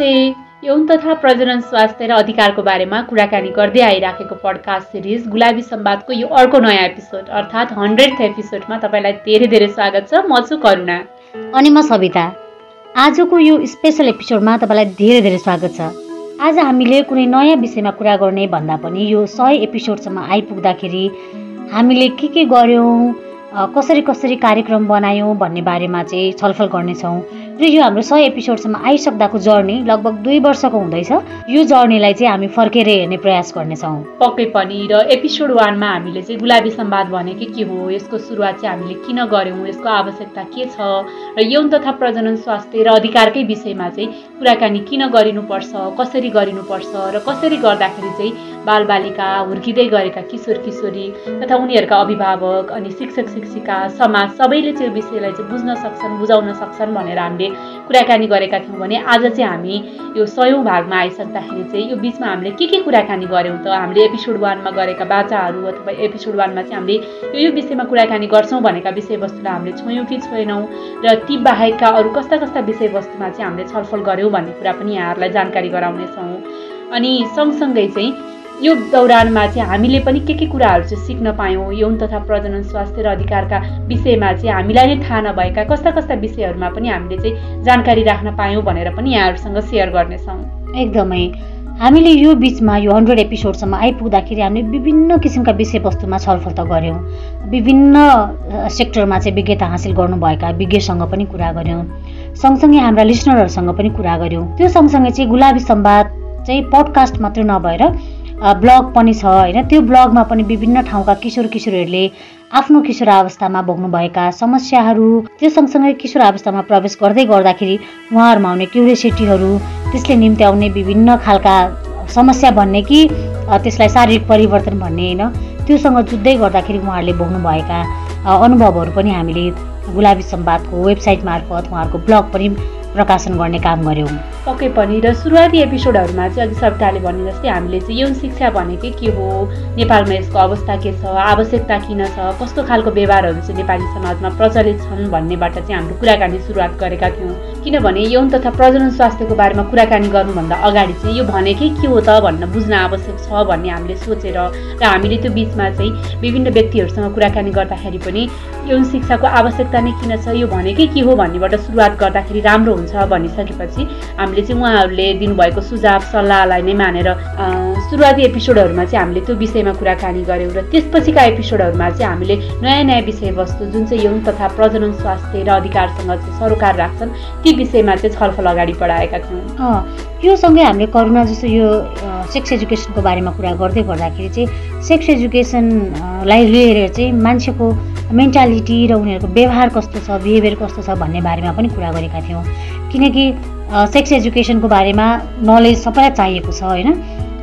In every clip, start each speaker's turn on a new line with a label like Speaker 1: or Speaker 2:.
Speaker 1: नमस्ते। यौन तथा प्रजनन स्वास्थ्य र अधिकारको बारेमा कुराकानी गर्दै आइराखेको पडकास्ट सिरिज गुलाबी सम्वादको यो अर्को नयाँ एपिसोड अर्थात् हन्ड्रेड एपिसोडमा तपाईँलाई धेरै धेरै स्वागत छ। म छु करुणा।
Speaker 2: अनि म सविता। आजको यो स्पेसल एपिसोडमा तपाईँलाई धेरै धेरै स्वागत छ। आज हामीले कुनै नयाँ विषयमा कुरा गर्ने भन्दा पनि यो सय एपिसोडसम्म आइपुग्दाखेरि हामीले के के गर्यौँ कसरी कसरी कार्यक्रम बनायौँ भन्ने बारेमा चाहिँ छलफल गर्नेछौँ। र यो हाम्रो सय एपिसोडसम्म आइसक्दाको जर्नी लगभग दुई वर्षको हुँदैछ। यो जर्नीलाई चाहिँ हामी फर्केर हेर्ने प्रयास गर्नेछौँ।
Speaker 1: पक्कै पनि र एपिसोड वानमा हामीले चाहिँ गुलाबी सम्वाद भनेकै के हो यसको सुरुवात चाहिँ हामीले किन गऱ्यौँ यसको आवश्यकता के छ र यौन तथा प्रजनन स्वास्थ्य र अधिकारकै विषयमा चाहिँ कुराकानी किन गरिनुपर्छ कसरी गरिनुपर्छ र कसरी गर्दाखेरि चाहिँ बालबालिका हुर्किँदै गरेका किशोर किशोरी तथा उनीहरूका अभिभावक अनि शिक्षक शिक्षिका समाज सबैले चाहिँ यो विषयलाई चाहिँ बुझ्न सक्छन् बुझाउन सक्छन् भनेर हामीले कुराकानी गरेका थियौँ भने आज चाहिँ हामी यो सयौँ भागमा आइसक्दाखेरि चाहिँ यो बिचमा हामीले के के कुराकानी गऱ्यौँ त? हामीले एपिसोड वानमा गरेका बाचाहरू अथवा एपिसोड वानमा चाहिँ हामीले यो यो विषयमा कुराकानी गर्छौँ भनेका विषयवस्तुलाई हामीले छोयौँ कि छोएनौँ? र ती बाहेकका अरू कस्ता कस्ता विषयवस्तुमा चाहिँ हामीले छलफल गऱ्यौँ भन्ने कुरा पनि यहाँहरूलाई जानकारी गराउनेछौँ। अनि सँगसँगै चाहिँ यो दौरानमा चाहिँ हामीले पनि के के कुराहरू चाहिँ सिक्न पायौँ? यौन तथा प्रजनन स्वास्थ्य र अधिकारका विषयमा चाहिँ हामीलाई नै थाहा नभएका कस्ता कस्ता विषयहरूमा पनि हामीले चाहिँ जानकारी राख्न पायौँ भनेर पनि यहाँहरूसँग सेयर गर्नेछौँ।
Speaker 2: एकदमै। हामीले यो बिचमा यो हन्ड्रेड एपिसोडसम्म आइपुग्दाखेरि हामीले विभिन्न किसिमका विषयवस्तुमा छलफल त गऱ्यौँ। विभिन्न सेक्टरमा चाहिँ विज्ञता हासिल गर्नुभएका विज्ञसँग पनि कुरा गऱ्यौँ। सँगसँगै हाम्रा लिसनरहरूसँग पनि कुरा गऱ्यौँ। त्यो सँगसँगै चाहिँ गुलाबी सम्वाद चाहिँ पडकास्ट मात्रै नभएर ब्लग पनि छ होइन? त्यो ब्लगमा पनि विभिन्न ठाउँका किशोर किशोरीहरूले आफ्नो किशोर अवस्थामा भोग्नुभएका समस्याहरू त्यो सँगसँगै किशोर अवस्थामा प्रवेश गर्दै गर्दाखेरि उहाँहरूमा आउने क्युरियोसिटीहरू त्यसले निम्ति आउने विभिन्न खालका समस्या भन्ने कि त्यसलाई शारीरिक परिवर्तन भन्ने होइन? त्योसँग जुझ्दै गर्दाखेरि उहाँहरूले भोग्नुभएका अनुभवहरू पनि हामीले गुलाबी सम्वादको वेबसाइट मार्फत उहाँहरूको ब्लग पनि प्रकाशन गर्ने काम गऱ्यौँ
Speaker 1: पक्कै पनि र सुरुवाती एपिसोडहरूमा चाहिँ अघि सविताले भने जस्तै हामीले चाहिँ यौन शिक्षा भनेकै के हो? नेपालमा यसको अवस्था के छ? आवश्यकता किन छ? कस्तो खालको व्यवहारहरू चाहिँ नेपाली समाजमा प्रचलित छन् भन्नेबाट चाहिँ हाम्रो कुराकानी सुरुवात गरेका थियौँ। किनभने यौन तथा प्रजनन स्वास्थ्यको बारेमा कुराकानी गर्नुभन्दा अगाडि चाहिँ यो भनेकै के हो त भन्न बुझ्न आवश्यक छ भन्ने हामीले सोचेर र हामीले त्यो बिचमा चाहिँ विभिन्न व्यक्तिहरूसँग कुराकानी गर्दाखेरि पनि यौन शिक्षाको आवश्यकता नै किन छ? यो भनेकै के हो भन्नेबाट सुरुवात गर्दाखेरि राम्रो हुन्छ भनिसकेपछि हामीले चाहिँ उहाँहरूले दिनुभएको सुझाव सल्लाहलाई नै मानेर सुरुवाती एपिसोडहरूमा चाहिँ हामीले त्यो विषयमा कुराकानी गऱ्यौँ र त्यसपछिका एपिसोडहरूमा चाहिँ हामीले नयाँ नयाँ विषयवस्तु जुन चाहिँ यौन तथा प्रजनन स्वास्थ्य र अधिकारसँग चाहिँ सरोकार राख्छन् ती विषयमा चाहिँ छलफल अगाडि बढाएका थियौँ।
Speaker 2: यो सँगै हामीले करुणा जस्तो यो सेक्स एजुकेसनको बारेमा कुरा गर्दै गर्दाखेरि चाहिँ सेक्स एजुकेसनलाई लिएर चाहिँ मान्छेको मेन्टालिटी र उनीहरूको व्यवहार कस्तो छ बिहेभियर कस्तो छ भन्ने बारेमा पनि कुरा गरेका थियौँ। किनकि सेक्स एजुकेसनको बारेमा नलेज सबैलाई चाहिएको छ होइन?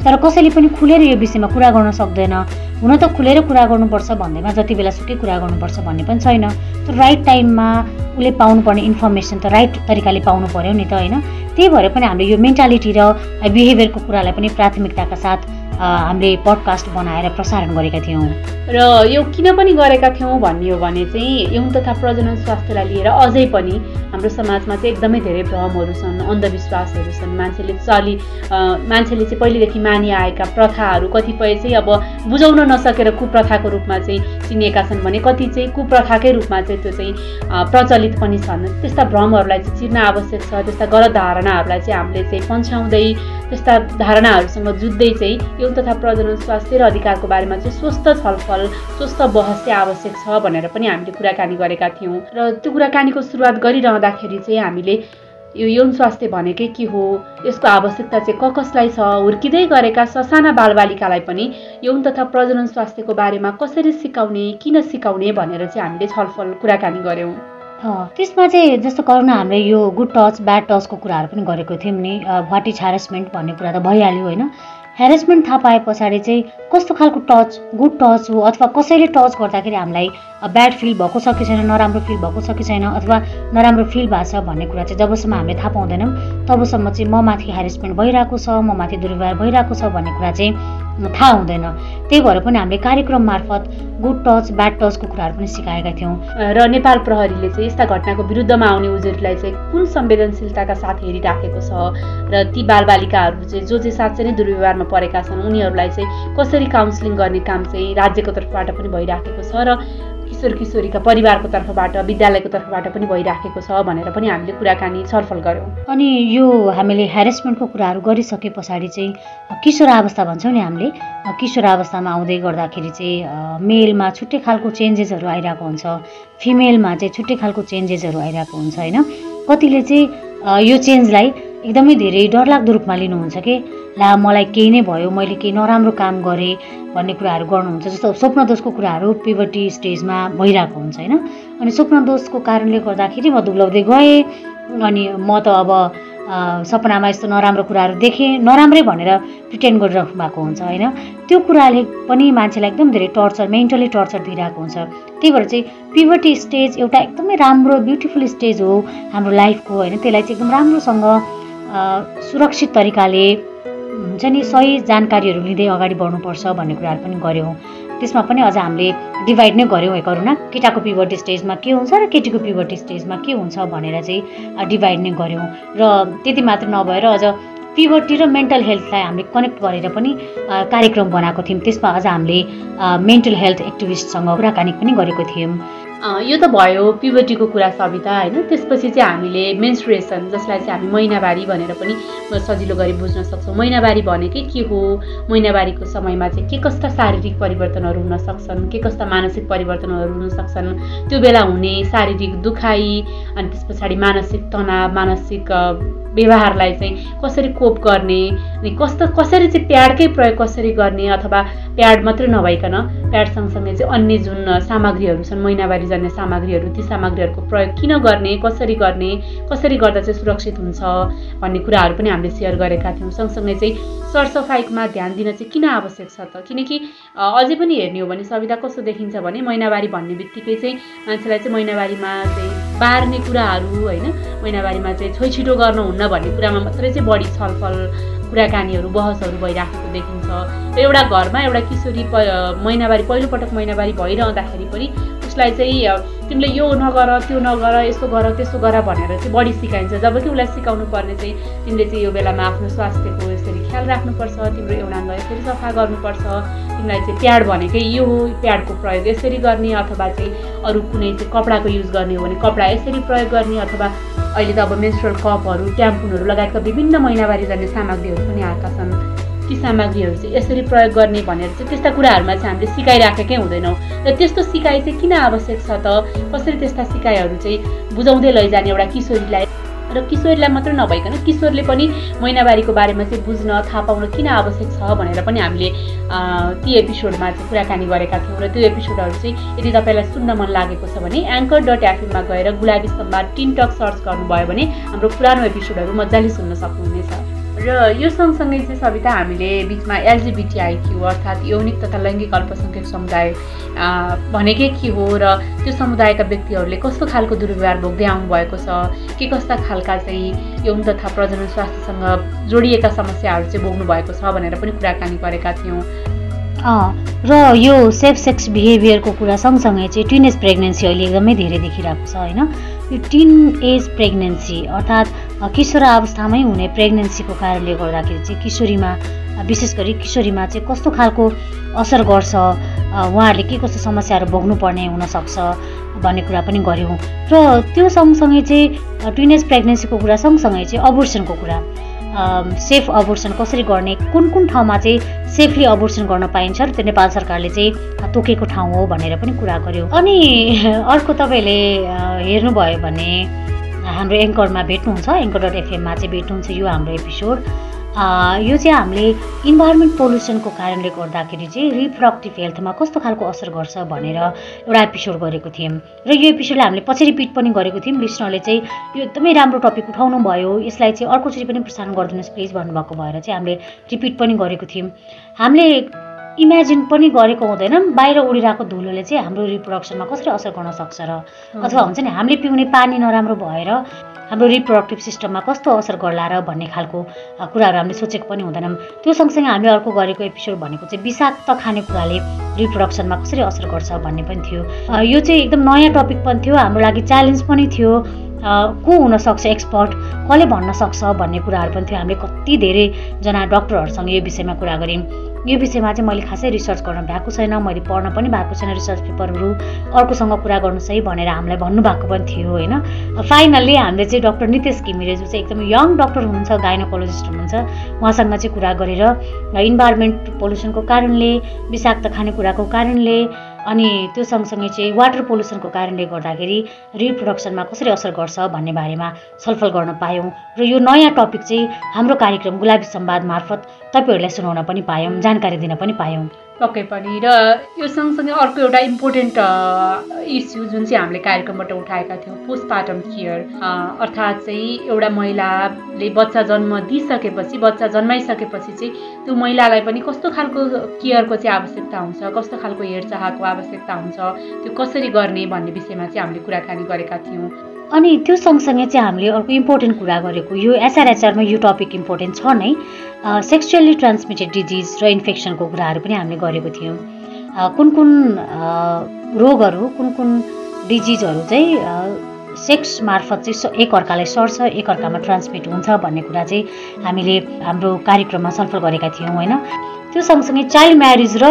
Speaker 2: तर कसैले पनि खुलेर यो विषयमा कुरा गर्न सक्दैन। हुन त खुलेर कुरा गर्नुपर्छ भन्दैमा जति बेला सुकै कुरा गर्नुपर्छ भन्ने पनि छैन। तर राइट टाइममा उसले पाउनुपर्ने इन्फर्मेसन त राइट तरिकाले पाउनु पऱ्यो नि त होइन? त्यही भएर पनि हामीले यो मेन्टालिटी र बिहेभियरको कुरालाई पनि प्राथमिकताका साथ हामीले पडकास्ट बनाएर प्रसारण गरेका थियौँ।
Speaker 1: र यो किन पनि गरेका थियौँ भन्ने हो भने चाहिँ यौन तथा प्रजनन स्वास्थ्यलाई लिएर अझै पनि हाम्रो समाजमा चाहिँ एकदमै धेरै भ्रमहरू छन् अन्धविश्वासहरू छन्। मान्छेले चलि मान्छेले चाहिँ पहिलेदेखि मानिआएका प्रथाहरू कतिपय चाहिँ अब बुझाउन नसकेर कुप्रथाको रूपमा चाहिँ चिनिएका छन् भने कति चाहिँ कुप्रथाकै रूपमा चाहिँ त्यो चाहिँ प्रचलित पनि छन्। त्यस्ता भ्रमहरूलाई चाहिँ चिर्न आवश्यक छ त्यस्ता गलत धारणाहरूलाई चाहिँ हामीले चाहिँ पन्छाउँदै त्यस्ता धारणाहरूसँग जुझ्दै चाहिँ यौन तथा प्रजनन स्वास्थ्य र अधिकारको बारेमा चाहिँ स्वस्थ छलफल स्वस्थ बहस चाहिँ आवश्यक छ भनेर पनि हामीले कुराकानी गरेका थियौँ। र त्यो कुराकानीको सुरुवात गरिरहँदाखेरि चाहिँ हामीले यो यौन स्वास्थ्य भनेकै के हो यसको आवश्यकता चाहिँ क कसलाई छ हुर्किँदै गरेका ससाना बालबालिकालाई पनि यौन तथा प्रजनन स्वास्थ्यको बारेमा कसरी सिकाउने किन सिकाउने भनेर चाहिँ हामीले छलफल कुराकानी गऱ्यौँ
Speaker 2: त्यसमा चाहिँ जस्तो करुणा हामीले यो गुड टच ब्याड टचको कुराहरू पनि गरेको थियौँ नि। वाट इज हेरेसमेन्ट भन्ने कुरा त भइहाल्यो होइन? हेरेसमेन्ट थाहा पाए पछाडि चाहिँ कस्तो खालको टच गुड टच हो? अथवा कसैले टच गर्दाखेरि हामीलाई ब्याड फिल भएको छ कि छैन नराम्रो फिल भएको छ कि छैन अथवा नराम्रो फिल भएको छ भन्ने कुरा चाहिँ जबसम्म हामीले थाहा पाउँदैनौँ तबसम्म चाहिँ म माथि हेरेसमेन्ट भइरहेको छ म माथि दुर्व्यवहार भइरहेको छ भन्ने कुरा चाहिँ थाहा हुँदैन। त्यही भएर पनि हामीले कार्यक्रम मार्फत गुड टच ब्याड टचको कुराहरू पनि सिकाएका थियौँ।
Speaker 1: र नेपाल प्रहरीले चाहिँ यस्ता घटनाको विरुद्धमा आउने उजुरलाई चाहिँ कुन संवेदनशीलताका साथ हेरिराखेको छ? र ती बालबालिकाहरू चाहिँ जो चाहिँ साँच्चै नै दुर्व्यवहारमा परेका छन् उनीहरूलाई चाहिँ कसरी काउन्सिलिङ गर्ने काम चाहिँ राज्यको तर्फबाट पनि भइराखेको छ? र किशोर किशोरीका परिवारको तर्फबाट विद्यालयको तर्फबाट पनि भइराखेको छ भनेर पनि हामीले कुराकानी छलफल गऱ्यौँ
Speaker 2: अनि यो हामीले ह्यारेसमेन्टको कुराहरू गरिसके पछाडि चाहिँ किशोर अवस्था भन्छौँ नि हामीले किशोर अवस्थामा आउँदै गर्दाखेरि चाहिँ मेलमा छुट्टै खालको चेन्जेसहरू आइरहेको हुन्छ। फिमेलमा चाहिँ छुट्टै खालको चेन्जेसहरू आइरहेको हुन्छ होइन? कतिले चाहिँ यो चेन्जलाई एकदमै धेरै डरलाग्दो रूपमा लिनुहुन्छ कि? ला मलाई केही नै भयो मैले केही नराम्रो काम गरेँ भन्ने कुराहरू गर्नुहुन्छ। जस्तो स्वप्न दोषको कुराहरू पिभटी स्टेजमा भइरहेको हुन्छ होइन? अनि स्वप्न दोषको कारणले गर्दाखेरि म दुब्लाउँदै गएँ। अनि म त अब सपनामा यस्तो नराम्रो कुराहरू देखेँ नराम्रै भनेर प्रिटेन्ड गरिराख्नु भएको हुन्छ होइन? त्यो कुराले पनि मान्छेलाई एकदम धेरै टर्चर मेन्टली टर्चर दिइरहेको हुन्छ। त्यही भएर चाहिँ पिभटी स्टेज एउटा एकदमै राम्रो ब्युटिफुल स्टेज हो हाम्रो लाइफको होइन? त्यसलाई चाहिँ एकदम राम्रोसँग सुरक्षित तरिकाले हुन्छ नि सही जानकारीहरू लिँदै अगाडि बढ्नुपर्छ भन्ने कुराहरू पनि गऱ्यौँ। त्यसमा पनि अझ हामीले डिभाइड नै गऱ्यौँ एकहरूमा केटाको पिभर्टी स्टेजमा के हुन्छ र केटीको पिभर्टी स्टेजमा के हुन्छ भनेर चाहिँ डिभाइड नै गऱ्यौँ। र त्यति मात्र नभएर अझ पिभर्टी र मेन्टल हेल्थलाई हामीले कनेक्ट गरेर पनि कार्यक्रम बनाएको थियौँ। त्यसमा अझ हामीले मेन्टल हेल्थ एक्टिभिस्टसँग कुराकानी पनि गरेको थियौँ।
Speaker 1: यो त भयो पिभर्टीको कुरा सविता होइन? त्यसपछि चाहिँ हामीले मेन्सुरेसन जसलाई चाहिँ हामी महिनावारी भनेर पनि सजिलो गरी बुझ्न सक्छौँ। महिनावारी भनेकै के हो? महिनावारीको समयमा चाहिँ के कस्ता शारीरिक परिवर्तनहरू हुन सक्छन्? के कस्ता मानसिक परिवर्तनहरू हुन सक्छन्? त्यो बेला हुने शारीरिक दुखाइ अनि त्यस पछाडि मानसिक तनाव मानसिक व्यवहारलाई चाहिँ कसरी कोप गर्ने अनि कस्तो कसरी चाहिँ प्याडकै प्रयोग कसरी गर्ने अथवा प्याड मात्रै नभइकन प्याड सँगसँगै चाहिँ अन्य जुन सामग्रीहरू छन् महिनावारी जाने सामग्रीहरू ती सामग्रीहरूको प्रयोग किन गर्ने कसरी गर्ने कसरी गर्दा चाहिँ सुरक्षित हुन्छ भन्ने कुराहरू पनि हामीले सेयर गरेका थियौँ। सँगसँगै चाहिँ सरसफाइमा ध्यान दिन चाहिँ किन आवश्यक छ त? किनकि अझै पनि हेर्ने हो भने सविधा कस्तो देखिन्छ भने महिनावारी भन्ने बित्तिकै चाहिँ मान्छेलाई चाहिँ महिनावारीमा चाहिँ बार्ने कुराहरू होइन? महिनावारीमा चाहिँ छोइछिटो गर्नुहुन्न भन्ने कुरामा मात्रै चाहिँ बढी छलफल कुराकानीहरू बहसहरू भइराखेको देखिन्छ। र एउटा घरमा एउटा किशोरी प महिनावारी पहिलोपटक महिनावारी भइरहँदाखेरि पनि उसलाई चाहिँ तिमीले यो नगर त्यो नगर यसो गर त्यसो गर भनेर चाहिँ बढी सिकाइन्छ। जबकि उसलाई सिकाउनु पर्ने चाहिँ तिमीले चाहिँ यो बेलामा आफ्नो स्वास्थ्यको यसरी ख्याल राख्नुपर्छ तिम्रो एउटाङ्ग यसरी सफा गर्नुपर्छ। तिमीलाई चाहिँ प्याड भनेकै यो हो प्याडको प्रयोग यसरी गर्ने अथवा चाहिँ अरू कुनै चाहिँ कपडाको युज गर्ने हो भने कपडा यसरी प्रयोग गर्ने अथवा अहिले त अब मेन्सुरल कपहरू ट्याम्पुनहरू लगायतका विभिन्न महिनावारी जाने सामग्रीहरू पनि आएका छन्। ती सामग्रीहरू चाहिँ यसरी प्रयोग गर्ने भनेर चाहिँ त्यस्ता कुराहरूमा चाहिँ हामीले सिकाइराखेकै हुँदैनौँ। र त्यस्तो सिकाइ चाहिँ किन आवश्यक छ त? कसरी त्यस्ता सिकाइहरू चाहिँ बुझाउँदै लैजाने एउटा किशोरीलाई? र किशोरीलाई मात्र नभइकन किशोरले पनि महिनावारीको बारेमा चाहिँ बुझ्न थाहा पाउन किन आवश्यक छ भनेर पनि हामीले ती एपिसोडमा चाहिँ कुराकानी गरेका थियौँ र त्यो एपिसोडहरू चाहिँ यदि तपाईँलाई सुन्न मन लागेको छ भने एङ्कर डट एफएममा गएर गुलाबी स्तम्भमा टिनटक सर्च गर्नुभयो भने हाम्रो पुरानो एपिसोडहरू मजाले सुन्न सक्नुहुनेछ। र यो सँगसँगै चाहिँ सविता हामीले बिचमा एलजिबिटिआइक्यू अर्थात् यौनिक तथा लैङ्गिक अल्पसङ्ख्यक समुदाय भनेकै के हो र त्यो समुदायका व्यक्तिहरूले कस्तो खालको दुर्व्यवहार भोग्दै आउनुभएको छ के कस्ता खालका चाहिँ यौन तथा प्रजनन स्वास्थ्यसँग जोडिएका समस्याहरू चाहिँ भोग्नु भएको छ भनेर पनि कुराकानी गरेका थियौँ।
Speaker 2: र यो सेफ सेक्स बिहेभियरको कुरा सँगसँगै चाहिँ टिनेज प्रेग्नेन्सी अहिले एकदमै धेरै देखिरहेको छ होइन? यो टिन एज प्रेग्नेन्सी अर्थात् किशोर अवस्थामै हुने प्रेग्नेन्सीको कारणले गर्दाखेरि चाहिँ किशोरीमा विशेष गरी किशोरीमा चाहिँ कस्तो खालको असर गर्छ उहाँहरूले के कस्तो समस्याहरू भोग्नुपर्ने हुनसक्छ भन्ने कुरा पनि गऱ्यौँ र त्यो सँगसँगै चाहिँ टिनेज प्रेग्नेन्सीको कुरा सँगसँगै चाहिँ अबोर्सनको कुरा। सेफ अबोर्सन कसरी गर्ने कुन कुन ठाउँमा चाहिँ सेफली अबोर्सन गर्न पाइन्छ र त्यो नेपाल सरकारले चाहिँ तोकेको ठाउँ हो भनेर पनि कुरा गर्यो। अनि अर्को तपाईँले हेर्नुभयो भने हाम्रो एङ्करमा भेट्नुहुन्छ एङ्कर डट एफएममा चाहिँ भेट्नुहुन्छ यो हाम्रो एपिसोड। यो चाहिँ हामीले इन्भाइरोमेन्ट पोल्युसनको कारणले गर्दाखेरि चाहिँ रिप्रोडक्टिभ हेल्थमा कस्तो खालको असर गर्छ भनेर एउटा एपिसोड गरेको थियौँ। र यो एपिसोडलाई हामीले पछि रिपिट पनि गरेको थियौँ। लिसनरले चाहिँ यो एकदमै राम्रो टपिक उठाउनु भयो। यसलाई चाहिँ अर्कोचोटि पनि प्रसारण गरिदिनुहोस् प्लिज भन्नुभएको भएर चाहिँ हामीले रिपिट पनि गरेको थियौँ। हामीले इमेजिन पनि गरेको हुँदैनौँ। बाहिर उडिरहेको धुलोले चाहिँ हाम्रो रिप्रोडक्सनमा कसरी असर गर्न सक्छ र अथवा हुन्छ नि हामीले पिउने पानी नराम्रो भएर हाम्रो रिप्रोडक्टिभ सिस्टममा कस्तो असर गर्ला र भन्ने खालको कुराहरू हामीले सोचेको पनि हुँदैनौँ। त्यो सँगसँगै हामीले अर्को गरेको एपिसोड भनेको चाहिँ विषाक्त खानेकुराले रिप्रोडक्सनमा कसरी असर गर्छ भन्ने पनि थियो। यो चाहिँ एकदम नयाँ टपिक पनि थियो। हाम्रो लागि च्यालेन्ज पनि थियो। को हुनसक्छ एक्सपर्ट कसले भन्न सक्छ भन्ने कुराहरू पनि थियो। हामीले कति धेरैजना डक्टरहरूसँग यो विषयमा कुरा गऱ्यौँ। यो विषयमा चाहिँ मैले खासै रिसर्च गर्न भएको छैन मैले पढ्न पनि भएको छैन रिसर्च पेपरहरू। अर्कोसँग कुरा गर्नुहोस् है भनेर हामीलाई भन्नुभएको पनि थियो होइन? फाइनल्ली हामीले चाहिँ डक्टर नितेश घिमिरे जो चाहिँ एकदम यङ डक्टर हुनुहुन्छ गाइनोकोलोजिस्ट हुनुहुन्छ उहाँसँग चाहिँ कुरा गरेर इन्भाइरोमेन्ट पोल्युसनको कारणले विषाक्त खानेकुराको कारणले अनि त्यो सँगसँगै चाहिँ वाटर पोल्युसनको कारणले गर्दाखेरि रिप्रोडक्सनमा कसरी असर गर्छ भन्ने बारेमा छलफल गर्न पायौँ। र यो नयाँ टपिक चाहिँ हाम्रो कार्यक्रम गुलाबी सम्वाद मार्फत तपाईँहरूलाई सुनाउन पनि पायौँ जानकारी दिन पनि पायौँ।
Speaker 1: पक्कै पनि र यो सँगसँगै अर्को एउटा इम्पोर्टेन्ट इस्यु जुन चाहिँ हामीले कार्यक्रमबाट उठाएका थियौँ पोस्टपार्टम केयर अर्थात् चाहिँ एउटा महिलाले बच्चा जन्म दिइसकेपछि बच्चा जन्माइसकेपछि चाहिँ त्यो महिलालाई पनि कस्तो खालको केयरको चाहिँ आवश्यकता हुन्छ कस्तो खालको हेरचाहको आवश्यकता हुन्छ त्यो कसरी गर्ने भन्ने विषयमा चाहिँ हामीले कुराकानी गरेका थियौँ।
Speaker 2: अनि त्यो सँगसँगै चाहिँ हामीले अर्को इम्पोर्टेन्ट कुरा गरेको यो एसआरएचआरमा यो टपिक इम्पोर्टेन्ट छ नै सेक्सुअली ट्रान्समिटेड डिजिज र इन्फेक्सनको कुराहरू पनि हामीले गरेको थियौँ। कुन कुन रोगहरू कुन कुन डिजिजहरू चाहिँ सेक्स मार्फत चाहिँ एकअर्कालाई सर्छ एकअर्कामा ट्रान्समिट हुन्छ भन्ने कुरा चाहिँ हामीले हाम्रो कार्यक्रममा छलफल गरेका थियौँ होइन? त्यो सँगसँगै चाइल्ड म्यारिज र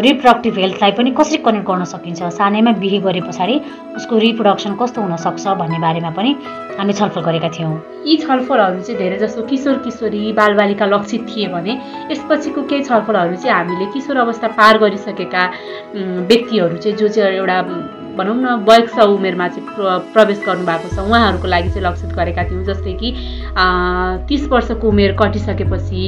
Speaker 2: रिप्रोडक्टिभ हेल्थलाई पनि कसरी कनेक्ट गर्न सकिन्छ? सानैमा बिहे गरे पछाडि उसको रिप्रोडक्सन कस्तो हुनसक्छ भन्ने बारेमा पनि हामी छलफल गरेका थियौँ।
Speaker 1: यी छलफलहरू चाहिँ धेरै जसो किशोर किशोरी बालबालिका लक्षित थिए भने यसपछिको केही छलफलहरू चाहिँ हामीले किशोर अवस्था पार गरिसकेका व्यक्तिहरू चाहिँ जो चाहिँ एउटा भनौँ न वयस्क उमेरमा चाहिँ प्रवेश गर्नुभएको छ। उहाँहरूको लागि चाहिँ लक्षित गरेका थियौँ जस्तै कि तिस वर्षको उमेर कटिसकेपछि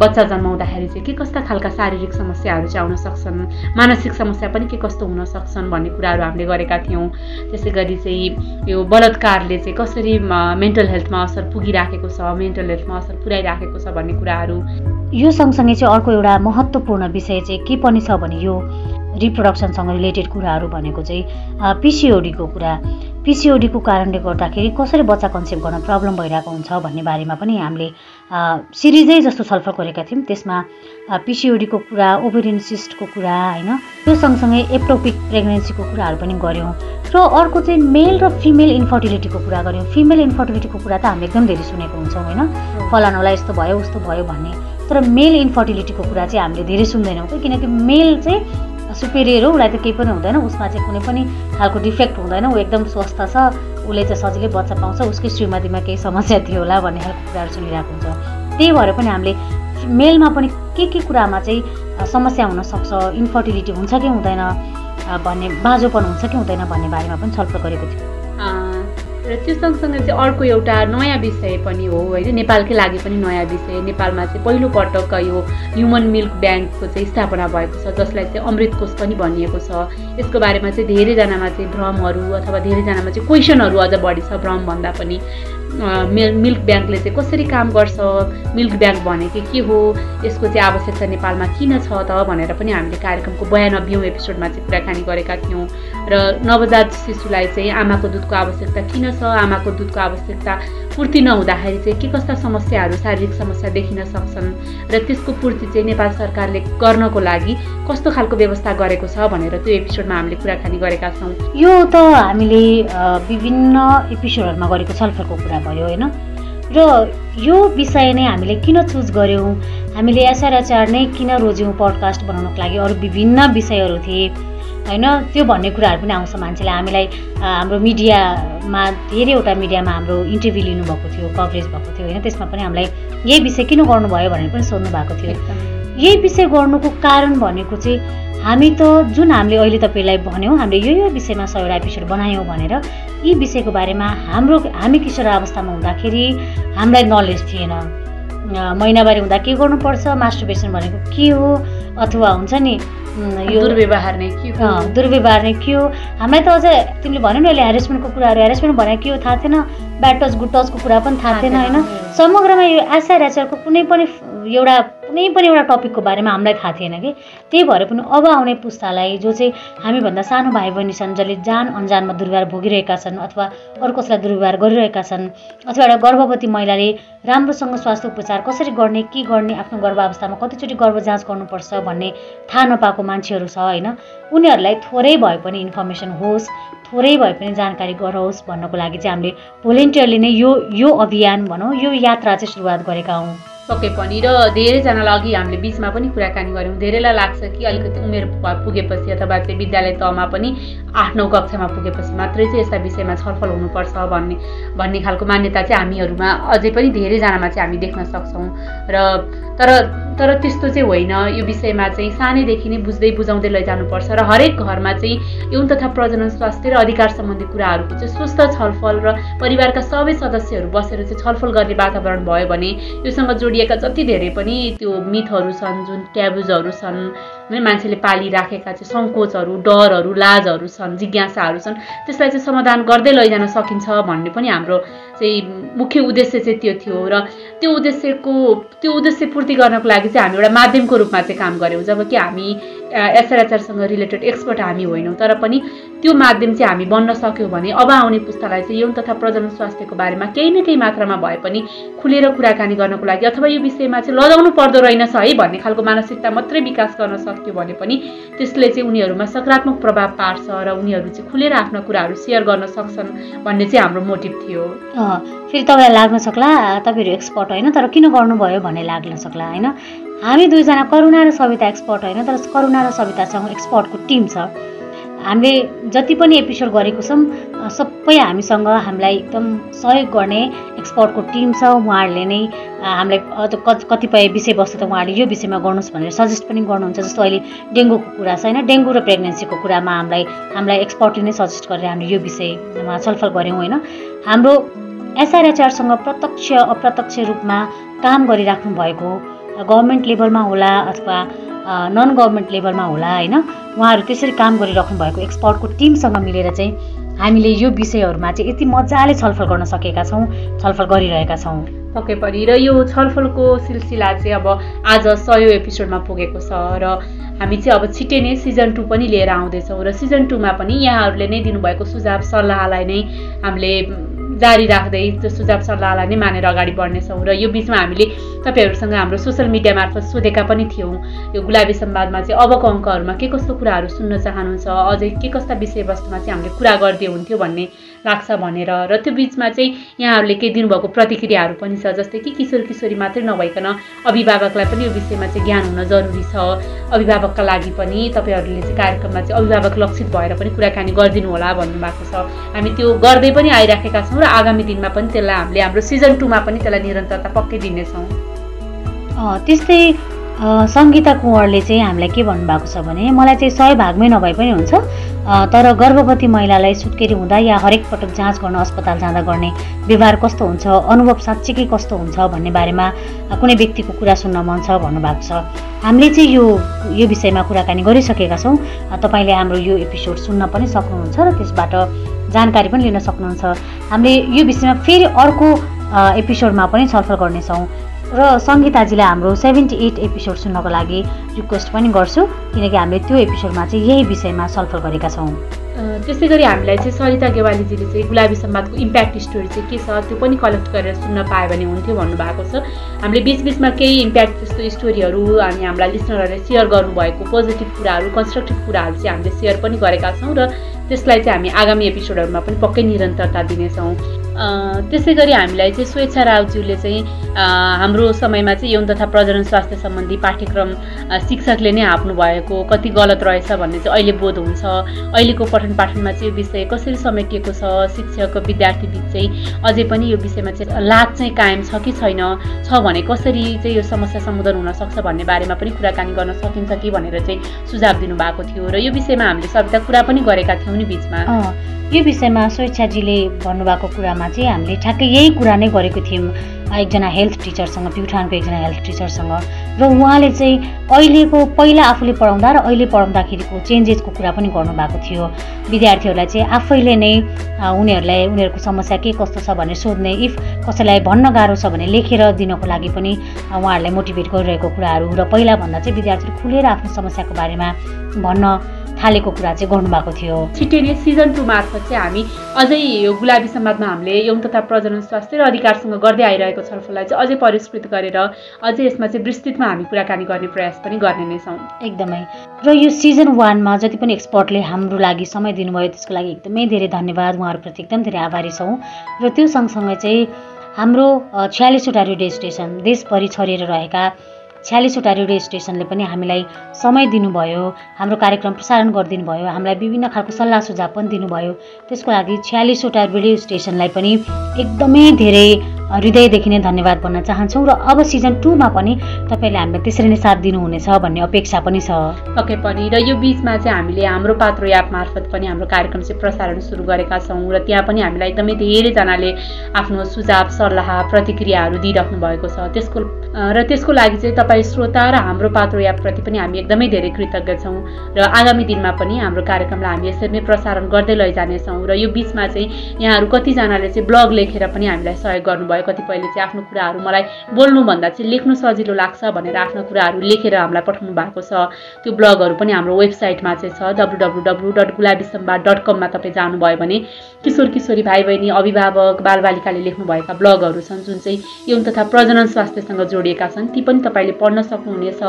Speaker 1: बच्चा जन्माउँदाखेरि चाहिँ के कस्ता खालका शारीरिक समस्याहरू चाहिँ आउन सक्छन् मानसिक समस्या पनि के कस्तो हुन सक्छन् भन्ने कुराहरू हामीले गरेका थियौँ। त्यसै गरी चाहिँ यो बलात्कारले चाहिँ कसरी मेन्टल हेल्थमा असर पुगिराखेको छ मेन्टल हेल्थमा असर पुर्याइराखेको छ भन्ने कुराहरू।
Speaker 2: यो सँगसँगै चाहिँ अर्को एउटा महत्त्वपूर्ण विषय चाहिँ के पनि छ भने यो रिप्रोडक्सनसँग रिलेटेड कुराहरू भनेको चाहिँ पिसिओडीको कुरा। पिसिओडीको कारणले गर्दाखेरि कसरी बच्चा कन्सेप्ट गर्न प्रब्लम भइरहेको हुन्छ भन्ने बारेमा पनि हामीले सिरिजै जस्तो छलफल गरेका थियौँ। त्यसमा पिसिओडीको कुरा ओभेरियन सिस्टको कुरा होइन त्यो सँगसँगै एप्टोपिक प्रेग्नेन्सीको कुराहरू पनि गऱ्यौँ। र अर्को चाहिँ मेल र फिमेल इन्फर्टिलिटीको कुरा गऱ्यौँ। फिमेल इन्फर्टिलिटीको कुरा त हामीले एकदम धेरै सुनेको हुन्छौँ होइन? फलानालाई यस्तो भयो उस्तो भयो भन्ने। तर मेल इन्फर्टिलिटीको कुरा चाहिँ हामीले धेरै सुन्दैनौँ। किनकि मेल चाहिँ सुपेरियर हो उसलाई त केही पनि हुँदैन उसमा चाहिँ कुनै पनि खालको डिफेक्ट हुँदैन ऊ एकदम स्वस्थ छ उसले चाहिँ सजिलै बच्चा पाउँछ उसकै श्रीमतीमा केही समस्या थियो होला भन्ने खालको कुराहरू सुनिरहेको हुन्छ त्यही भएर पनि हामीले मेलमा पनि के के कुरामा चाहिँ समस्या हुनसक्छ इन्फर्टिलिटी हुन्छ कि हुँदैन भन्ने बाँझोपन हुन्छ कि हुँदैन भन्ने बारेमा पनि छलफल गरेको थियो।
Speaker 1: र त्यो सँगसँगै चाहिँ अर्को एउटा नयाँ विषय पनि हो होइन? नेपालकै लागि पनि नयाँ विषय। नेपालमा चाहिँ पहिलोपटक यो ह्युमन मिल्क ब्याङ्कको चाहिँ स्थापना भएको छ जसलाई चाहिँ अमृत कोष पनि भनिएको छ। यसको बारेमा चाहिँ धेरैजनामा चाहिँ भ्रमहरू अथवा धेरैजनामा चाहिँ क्वेसनहरू अझ बढी छ भ्रम भन्दा पनि मिल्क ब्याङ्कले चाहिँ कसरी काम गर्छ मिल्क ब्याङ्क भनेको के हो यसको चाहिँ आवश्यकता नेपालमा किन छ त भनेर पनि हामीले कार्यक्रमको बयानब्बेौँ एपिसोडमा चाहिँ कुराकानी गरेका थियौँ। र नवजात शिशुलाई चाहिँ आमाको दुधको आवश्यकता किन छ? आमाको दुधको आवश्यकता पूर्ति नहुँदाखेरि चाहिँ के कस्ता समस्याहरू शारीरिक समस्या देखिन सक्छन्? र त्यसको पूर्ति चाहिँ नेपाल सरकारले गर्नको लागि कस्तो खालको व्यवस्था गरेको छ भनेर त्यो एपिसोडमा हामीले कुराकानी गरेका छौँ।
Speaker 2: यो त हामीले विभिन्न एपिसोडहरूमा गरेको छलफलको कुरा भयो होइन? र यो विषय नै हामीले किन चुज गऱ्यौँ हामीले एसआरएचआर नै किन रोज्यौँ पडकास्ट बनाउनको लागि? अरू विभिन्न विषयहरू थिए। होइन? त्यो भन्ने कुराहरू पनि आउँछ मान्छेले हामीलाई हाम्रो मिडियामा धेरैवटा मिडियामा हाम्रो इन्टरभ्यू लिनुभएको थियो कभरेज भएको थियो होइन? त्यसमा पनि हामीलाई यही विषय किन गर्नुभयो भनेर पनि सोध्नु भएको थियो यही विषय गर्नुको कारण भनेको चाहिँ हामी त जुन हामीले अहिले तपाईँलाई भन्यौँ हामीले यो यो विषयमा सयवटा एपिसोड बनायौँ भनेर यी विषयको बारेमा हाम्रो हामी किशोर अवस्थामा हुँदाखेरि हामीलाई नलेज थिएन। महिनावारी हुँदा के गर्नुपर्छ? मास्टरबेसन भनेको के हो? अथवा हुन्छ नि
Speaker 1: यो दुर्व्यवहार नै के हो?
Speaker 2: दुर्व्यवहार नै के हो? हामीलाई त अझ तिमीले भन्यो नि अहिले हेरेसमेन्टको कुराहरू हेरेसमेन्ट भनेको के हो थाहा थिएन? ब्याड टच गुड टचको कुरा पनि थाहा थिएन होइन? समग्रमा यो एसआर एचआरको कुनै पनि एउटा कुनै पनि एउटा टपिकको बारेमा हामीलाई थाहा थिएन कि। त्यही भएर पनि अब आउने पुस्तालाई जो चाहिँ हामीभन्दा सानो भाइ बहिनी छन् जसले जान अन्जानमा दुर्व्यवहार भोगिरहेका छन् अथवा अरू कसैलाई दुर्व्यवहार गरिरहेका छन् अथवा एउटा गर्भवती महिलाले राम्रोसँग स्वास्थ्य उपचार कसरी गर्ने के गर्ने आफ्नो गर्भावस्थामा कतिचोटि गर्भ जाँच गर्नुपर्छ भन्ने थाहा नपाएको मान्छेहरू छ होइन। उनीहरूलाई थोरै भए पनि इन्फर्मेसन होस् थोरै भए पनि जानकारी गराओस् भन्नको लागि चाहिँ हामीले भोलिन्टियरली नै यो यो अभियान भनौँ यो यात्रा चाहिँ सुरुवात गरेका हौँ।
Speaker 1: पक्कै पनि र धेरैजनालाई अघि हामीले बिचमा पनि कुराकानी गऱ्यौँ। धेरैलाई लाग्छ कि अलिकति उमेर पुगेपछि अथवा चाहिँ विद्यालय तहमा पनि आठ नौ कक्षामा पुगेपछि मात्रै चाहिँ यस्ता विषयमा छलफल हुनुपर्छ भन्ने भन्ने खालको मान्यता चाहिँ हामीहरूमा अझै पनि धेरैजनामा चाहिँ हामी देख्न सक्छौँ। र तर तर त्यस्तो चाहिँ होइन। यो विषयमा चाहिँ सानैदेखि नै बुझ्दै बुझाउँदै लैजानुपर्छ र हरेक घरमा चाहिँ यौन तथा प्रजनन स्वास्थ्य र अधिकार सम्बन्धी कुराहरूको चाहिँ स्वस्थ छलफल र परिवारका सबै सदस्यहरू बसेर चाहिँ छलफल गर्ने वातावरण भयो भने योसँग जोडिएका जति धेरै पनि त्यो मिथहरू छन् जुन ट्याबुजहरू छन् है मान्छेले पालिराखेका चाहिँ सङ्कोचहरू डरहरू लाजहरू छन् जिज्ञासाहरू छन् त्यसलाई चाहिँ समाधान गर्दै लैजान सकिन्छ भन्ने पनि हाम्रो चाहिँ मुख्य उद्देश्य चाहिँ त्यो थियो र त्यो उद्देश्यको त्यो उद्देश्य पूर्ति गर्नको लागि चाहिँ हामी एउटा माध्यमको रूपमा चाहिँ काम गऱ्यौँ। जब कि हामी एसआरएचआरसँग रिलेटेड एक्सपर्ट हामी होइनौँ। तर पनि त्यो माध्यम चाहिँ हामी बन्न सक्यौँ भने अब आउने पुस्तालाई चाहिँ यौन तथा प्रजनन स्वास्थ्यको बारेमा केही न केही मात्रामा भए पनि खुलेर कुराकानी गर्नको लागि अथवा यो विषयमा चाहिँ लजाउनु पर्दो रहेनछ है भन्ने खालको मानसिकता मात्रै विकास गर्न सक्यो भने पनि त्यसले चाहिँ उनीहरूमा सकारात्मक प्रभाव पार्छ र उनीहरू चाहिँ खुलेर आफ्ना कुराहरू सेयर गर्न सक्छन् भन्ने चाहिँ हाम्रो मोटिभ थियो।
Speaker 2: फेरि तपाईँलाई लाग्न सक्ला तपाईँहरू एक्सपर्ट होइन तर किन गर्नुभयो भन्ने लाग्न सक्ला होइन? हामी दुईजना करुणा र सविता एक्सपर्ट होइन तर करुणा र सवितासँग एक्सपर्टको टिम छ। हामीले जति पनि एपिसोड गरेको छौँ सबै हामीसँग हामीलाई एकदम सहयोग गर्ने एक्सपर्टको टिम छ। उहाँहरूले नै हामीलाई कतिपय विषयवस्तु त उहाँहरूले यो विषयमा गर्नुहोस् भनेर सजेस्ट पनि गर्नुहुन्छ जस्तो अहिले डेङ्गुको कुरा छ होइन डेङ्गु र प्रेग्नेन्सीको कुरामा हामीलाई हामीलाई एक्सपर्टले नै सजेस्ट गरेर हामीले यो विषयमा छलफल गऱ्यौँ होइन। हाम्रो एसआरएचआरसँग प्रत्यक्ष अप्रत्यक्ष रूपमा काम गरिराख्नु भएको गभर्मेन्ट लेभलमा होला अथवा नन गभर्मेन्ट लेभलमा होला होइन? उहाँहरू त्यसरी काम गरिराख्नु भएको एक्सपर्टको टिमसँग मिलेर चाहिँ हामीले यो विषयहरूमा चाहिँ यति मजाले छलफल गर्न सकेका छौँ छलफल गरिरहेका छौँ।
Speaker 1: पक्कै पनि। र यो छलफलको सिलसिला चाहिँ अब आज सय एपिसोडमा पुगेको छ र हामी चाहिँ अब छिट्टै नै सिजन टू पनि लिएर आउँदैछौँ र सिजन टूमा पनि यहाँहरूले नै दिनुभएको सुझाव सल्लाहलाई नै हामीले जारी राख्दै त्यो सुझाव सल्लाहलाई नै मानेर अगाडि बढ्नेछौँ र यो बिचमा हामीले तपाईँहरूसँग हाम्रो सोसियल मिडिया मार्फत सोधेका पनि थियौँ। यो गुलाबी संवादमा चाहिँ अबको अङ्कहरूमा के कस्तो कुराहरू सुन्न चाहनुहुन्छ अझै के कस्ता विषयवस्तुमा चाहिँ हामीले कुरा गरिदिए हुन्थ्यो भन्ने लाग्छ भनेर र त्यो बिचमा चाहिँ यहाँहरूले केही दिनुभएको प्रतिक्रियाहरू पनि छ जस्तै कि किशोर किशोरी मात्रै नभइकन अभिभावकलाई पनि यो विषयमा चाहिँ ज्ञान हुन जरुरी छ। अभिभावकका लागि पनि तपाईँहरूले चाहिँ कार्यक्रममा चाहिँ अभिभावक लक्षित भएर पनि कुराकानी गरिदिनु होला भन्नुभएको छ। हामी त्यो गर्दै पनि आइराखेका छौँ र आगामी दिनमा पनि त्यसलाई हामीले हाम्रो सिजन टूमा पनि त्यसलाई निरन्तरता पक्कै दिनेछौँ।
Speaker 2: त्यस्तै सङ्गीता कुँवरले चाहिँ हामीलाई के भन्नुभएको छ भने मलाई चाहिँ सय भागमै नभए पनि हुन्छ। तर गर्भवती महिलालाई सुत्केरी हुँदा या हरेक पटक जाँच गर्न अस्पताल जाँदा गर्ने व्यवहार कस्तो हुन्छ अनुभव साँच्चीकै कस्तो हुन्छ भन्ने बारेमा कुनै व्यक्तिको कुरा सुन्न मन छ भन्नुभएको छ। हामीले चाहिँ यो यो विषयमा कुराकानी गरिसकेका छौँ। तपाईँले हाम्रो यो एपिसोड सुन्न पनि सक्नुहुन्छ र त्यसबाट जानकारी पनि लिन सक्नुहुन्छ। हामीले यो विषयमा फेरि अर्को एपिसोडमा पनि छलफल गर्नेछौँ। र सङ्गीताजीलाई हाम्रो सेभेन्टी एट एपिसोड सुन्नको लागि रिक्वेस्ट पनि गर्छु किनकि हामीले त्यो एपिसोडमा चाहिँ यही विषयमा छलफल गरेका छौँ।
Speaker 1: त्यसै गरी हामीलाई चाहिँ सरिता गेवालीजीले चाहिँ गुलाबी सम्वादको इम्प्याक्ट स्टोरी चाहिँ के छ त्यो पनि कलेक्ट गरेर सुन्न पायो भने हुन्थ्यो भन्नुभएको छ। हामीले बिच बिचमा केही इम्प्याक्ट त्यस्तो स्टोरीहरू अनि हामीलाई लिसनरहरूले सेयर गर्नुभएको पोजिटिभ कुराहरू कन्स्ट्रक्टिभ कुराहरू चाहिँ हामीले सेयर पनि गरेका छौँ र त्यसलाई चाहिँ हामी आगामी एपिसोडहरूमा पनि पक्कै निरन्तरता दिनेछौँ। त्यसै गरी हामीलाई चाहिँ स्वेच्छा रावज्यूले चाहिँ हाम्रो समयमा चाहिँ यौन तथा प्रजनन स्वास्थ्य सम्बन्धी पाठ्यक्रम शिक्षकले नै हाप्नु भएको कति गलत रहेछ भन्ने चाहिँ अहिले बोध हुन्छ। अहिलेको पठन पाठनमा चाहिँ यो विषय कसरी समेटिएको छ शिक्षक विद्यार्थी बिच चाहिँ अझै पनि यो विषयमा चाहिँ लाज चाहिँ कायम छ कि छैन? छ भने कसरी चाहिँ यो समस्या सम्बोधन हुनसक्छ भन्ने बारेमा पनि कुराकानी गर्न सकिन्छ कि भनेर चाहिँ सुझाव दिनुभएको थियो। र यो विषयमा हामीले सबै कुरा पनि गरेका थियौँ नि बिचमा।
Speaker 2: यो विषयमा स्वेच्छाजीले भन्नुभएको कुरामा चाहिँ हामीले ठ्याक्कै यही कुरा नै गरेको थियौँ। एकजना हेल्थ टिचरसँग प्युठानको एकजना हेल्थ टिचरसँग र उहाँले चाहिँ अहिलेको पहिला आफूले पढाउँदा र अहिले पढाउँदाखेरिको चेन्जेसको कुरा पनि गर्नुभएको थियो। विद्यार्थीहरूलाई चाहिँ आफैले नै उनीहरूलाई उनीहरूको समस्या के कस्तो छ भनेर सोध्ने इफ कसैलाई भन्न गाह्रो छ भने लेखेर दिनको लागि पनि उहाँहरूलाई मोटिभेट गरिरहेको कुराहरू। र पहिलाभन्दा चाहिँ विद्यार्थीहरू खुलेर आफ्नो समस्याको बारेमा भन्न थालेको कुरा चाहिँ गर्नुभएको थियो।
Speaker 1: छिट्टै नै सिजन टू मार्फत चाहिँ हामी अझै यो गुलाबी समाजमा हामीले यौन तथा प्रजनन स्वास्थ्य र अधिकारसँग गर्दै आइरहेको छलफललाई चाहिँ अझै परिष्कृत गरेर अझै यसमा चाहिँ विस्तृतमा हामी कुराकानी गर्ने प्रयास पनि गर्ने नै छौँ।
Speaker 2: एकदमै। र यो सिजन वानमा जति पनि एक्सपर्टले हाम्रो लागि समय दिनुभयो त्यसको लागि एकदमै धेरै धन्यवाद। उहाँहरूप्रति एकदम धेरै आभारी छौँ। र त्यो सँगसँगै चाहिँ हाम्रो छ्यालिसवटा रेडियो स्टेसन देशभरि छरिएर रहेका छ्यालिसवटा रेडियो स्टेसनले पनि हामीलाई समय दिनुभयो हाम्रो कार्यक्रम प्रसारण गरिदिनु भयो हामीलाई विभिन्न खालको सल्लाह सुझाव पनि दिनुभयो। त्यसको लागि छ्यालिसवटा रेडियो स्टेसनलाई पनि एकदमै धेरै हृदयदेखि नै धन्यवाद भन्न चाहन्छौँ र अब सिजन टूमा पनि तपाईँले हामीलाई त्यसरी नै साथ दिनुहुनेछ भन्ने अपेक्षा पनि छ।
Speaker 1: पक्कै पनि र यो बिचमा चाहिँ हामीले हाम्रो पात्रो एप मार्फत पनि हाम्रो कार्यक्रम चाहिँ प्रसारण सुरु गरेका छौँ र त्यहाँ पनि हामीलाई एकदमै धेरैजनाले आफ्नो सुझाव सल्लाह प्रतिक्रियाहरू दिइराख्नु भएको छ। त्यसको र त्यसको लागि चाहिँ तपाईँ श्रोता र हाम्रो पात्रो एपप्रति पनि हामी एकदमै धेरै कृतज्ञ छौँ र आगामी दिनमा पनि हाम्रो कार्यक्रमलाई हामी यसरी नै प्रसारण गर्दै लैजानेछौँ र यो बिचमा चाहिँ यहाँहरू कतिजनाले चाहिँ ब्लग लेखेर पनि हामीलाई सहयोग गर्नुभयो। भयो कतिपयले चाहिँ आफ्नो कुराहरू मलाई बोल्नुभन्दा चाहिँ लेख्नु सजिलो लाग्छ भनेर आफ्नो कुराहरू लेखेर हामीलाई पठाउनु भएको छ। त्यो ब्लगहरू पनि हाम्रो वेबसाइटमा चाहिँ छ W W W dot Gulabi Sambad dot कममा तपाईँ जानुभयो भने किशोर किशोरी भाइ बहिनी अभिभावक बालबालिकाले लेख्नुभएका ब्लगहरू छन् जुन चाहिँ यौन तथा प्रजनन स्वास्थ्यसँग जोडिएका छन् ती पनि तपाईँले पढ्न सक्नुहुनेछ।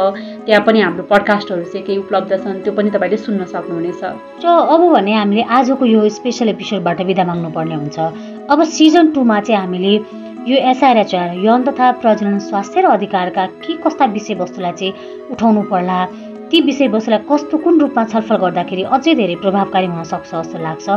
Speaker 1: त्यहाँ पनि हाम्रो पडकास्टहरू चाहिँ केही उपलब्ध छन् त्यो पनि तपाईँले सुन्न सक्नुहुनेछ।
Speaker 2: र अब भने हामीले आजको यो स्पेसल एपिसोडबाट बिदा माग्नुपर्ने हुन्छ। अब सिजन टूमा चाहिँ हामीले यो एसआरएचआर यौन तथा प्रजनन स्वास्थ्य र अधिकारका के कस्ता विषयवस्तुलाई चाहिँ उठाउनु पर्ला ती विषयवस्तुलाई कस्तो कुन रूपमा छलफल गर्दाखेरि अझै धेरै प्रभावकारी हुन सक्छ जस्तो लाग्छ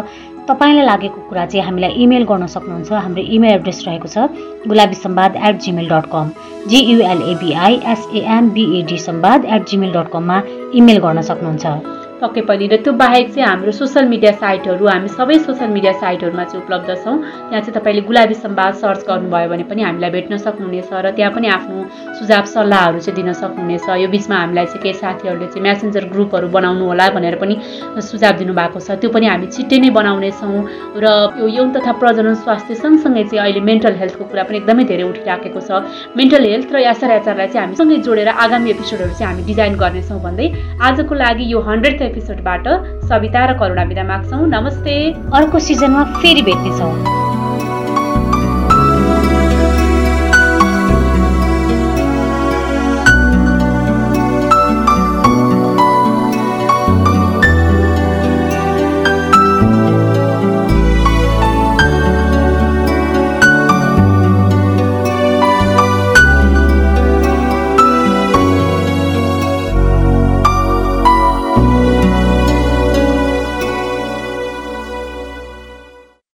Speaker 2: तपाईँलाई लागेको कुरा चाहिँ हामीलाई इमेल गर्न सक्नुहुन्छ। हाम्रो इमेल एड्रेस रहेको छ Gulabi Sambad at Gmail dot com GULABI SAMBAD Sambad at Gmail dot कममा इमेल गर्न सक्नुहुन्छ।
Speaker 1: पक्कै पनि र त्यो बाहेक चाहिँ हाम्रो सोसियल मिडिया साइटहरू हामी सबै सोसियल मिडिया साइटहरूमा चाहिँ उपलब्ध छौँ। त्यहाँ चाहिँ तपाईँले गुलाबी सम्वाद सर्च गर्नुभयो भने पनि हामीलाई भेट्न सक्नुहुनेछ र त्यहाँ पनि आफ्नो सुझाव सल्लाहहरू चाहिँ दिन सक्नुहुनेछ। यो बिचमा हामीलाई चाहिँ केही साथीहरूले चाहिँ म्यासेन्जर ग्रुपहरू बनाउनु होला भनेर पनि सुझाव दिनुभएको छ। त्यो पनि हामी छिट्टै नै बनाउनेछौँ र यो यौन तथा प्रजनन स्वास्थ्य सँगसँगै चाहिँ अहिले मेन्टल हेल्थको कुरा पनि एकदमै धेरै उठिराखेको छ। मेन्टल हेल्थ र एसआरएचआरलाई चाहिँ हामी सँगै जोडेर आगामी एपिसोडहरू चाहिँ हामी डिजाइन गर्नेछौँ भन्दै आजको लागि यो हन्ड्रेड एपिसोडबाट सविता र करुणा बिदा माग्छौँ। नमस्ते।
Speaker 2: अर्को सिजनमा फेरि भेट्नेछौँ।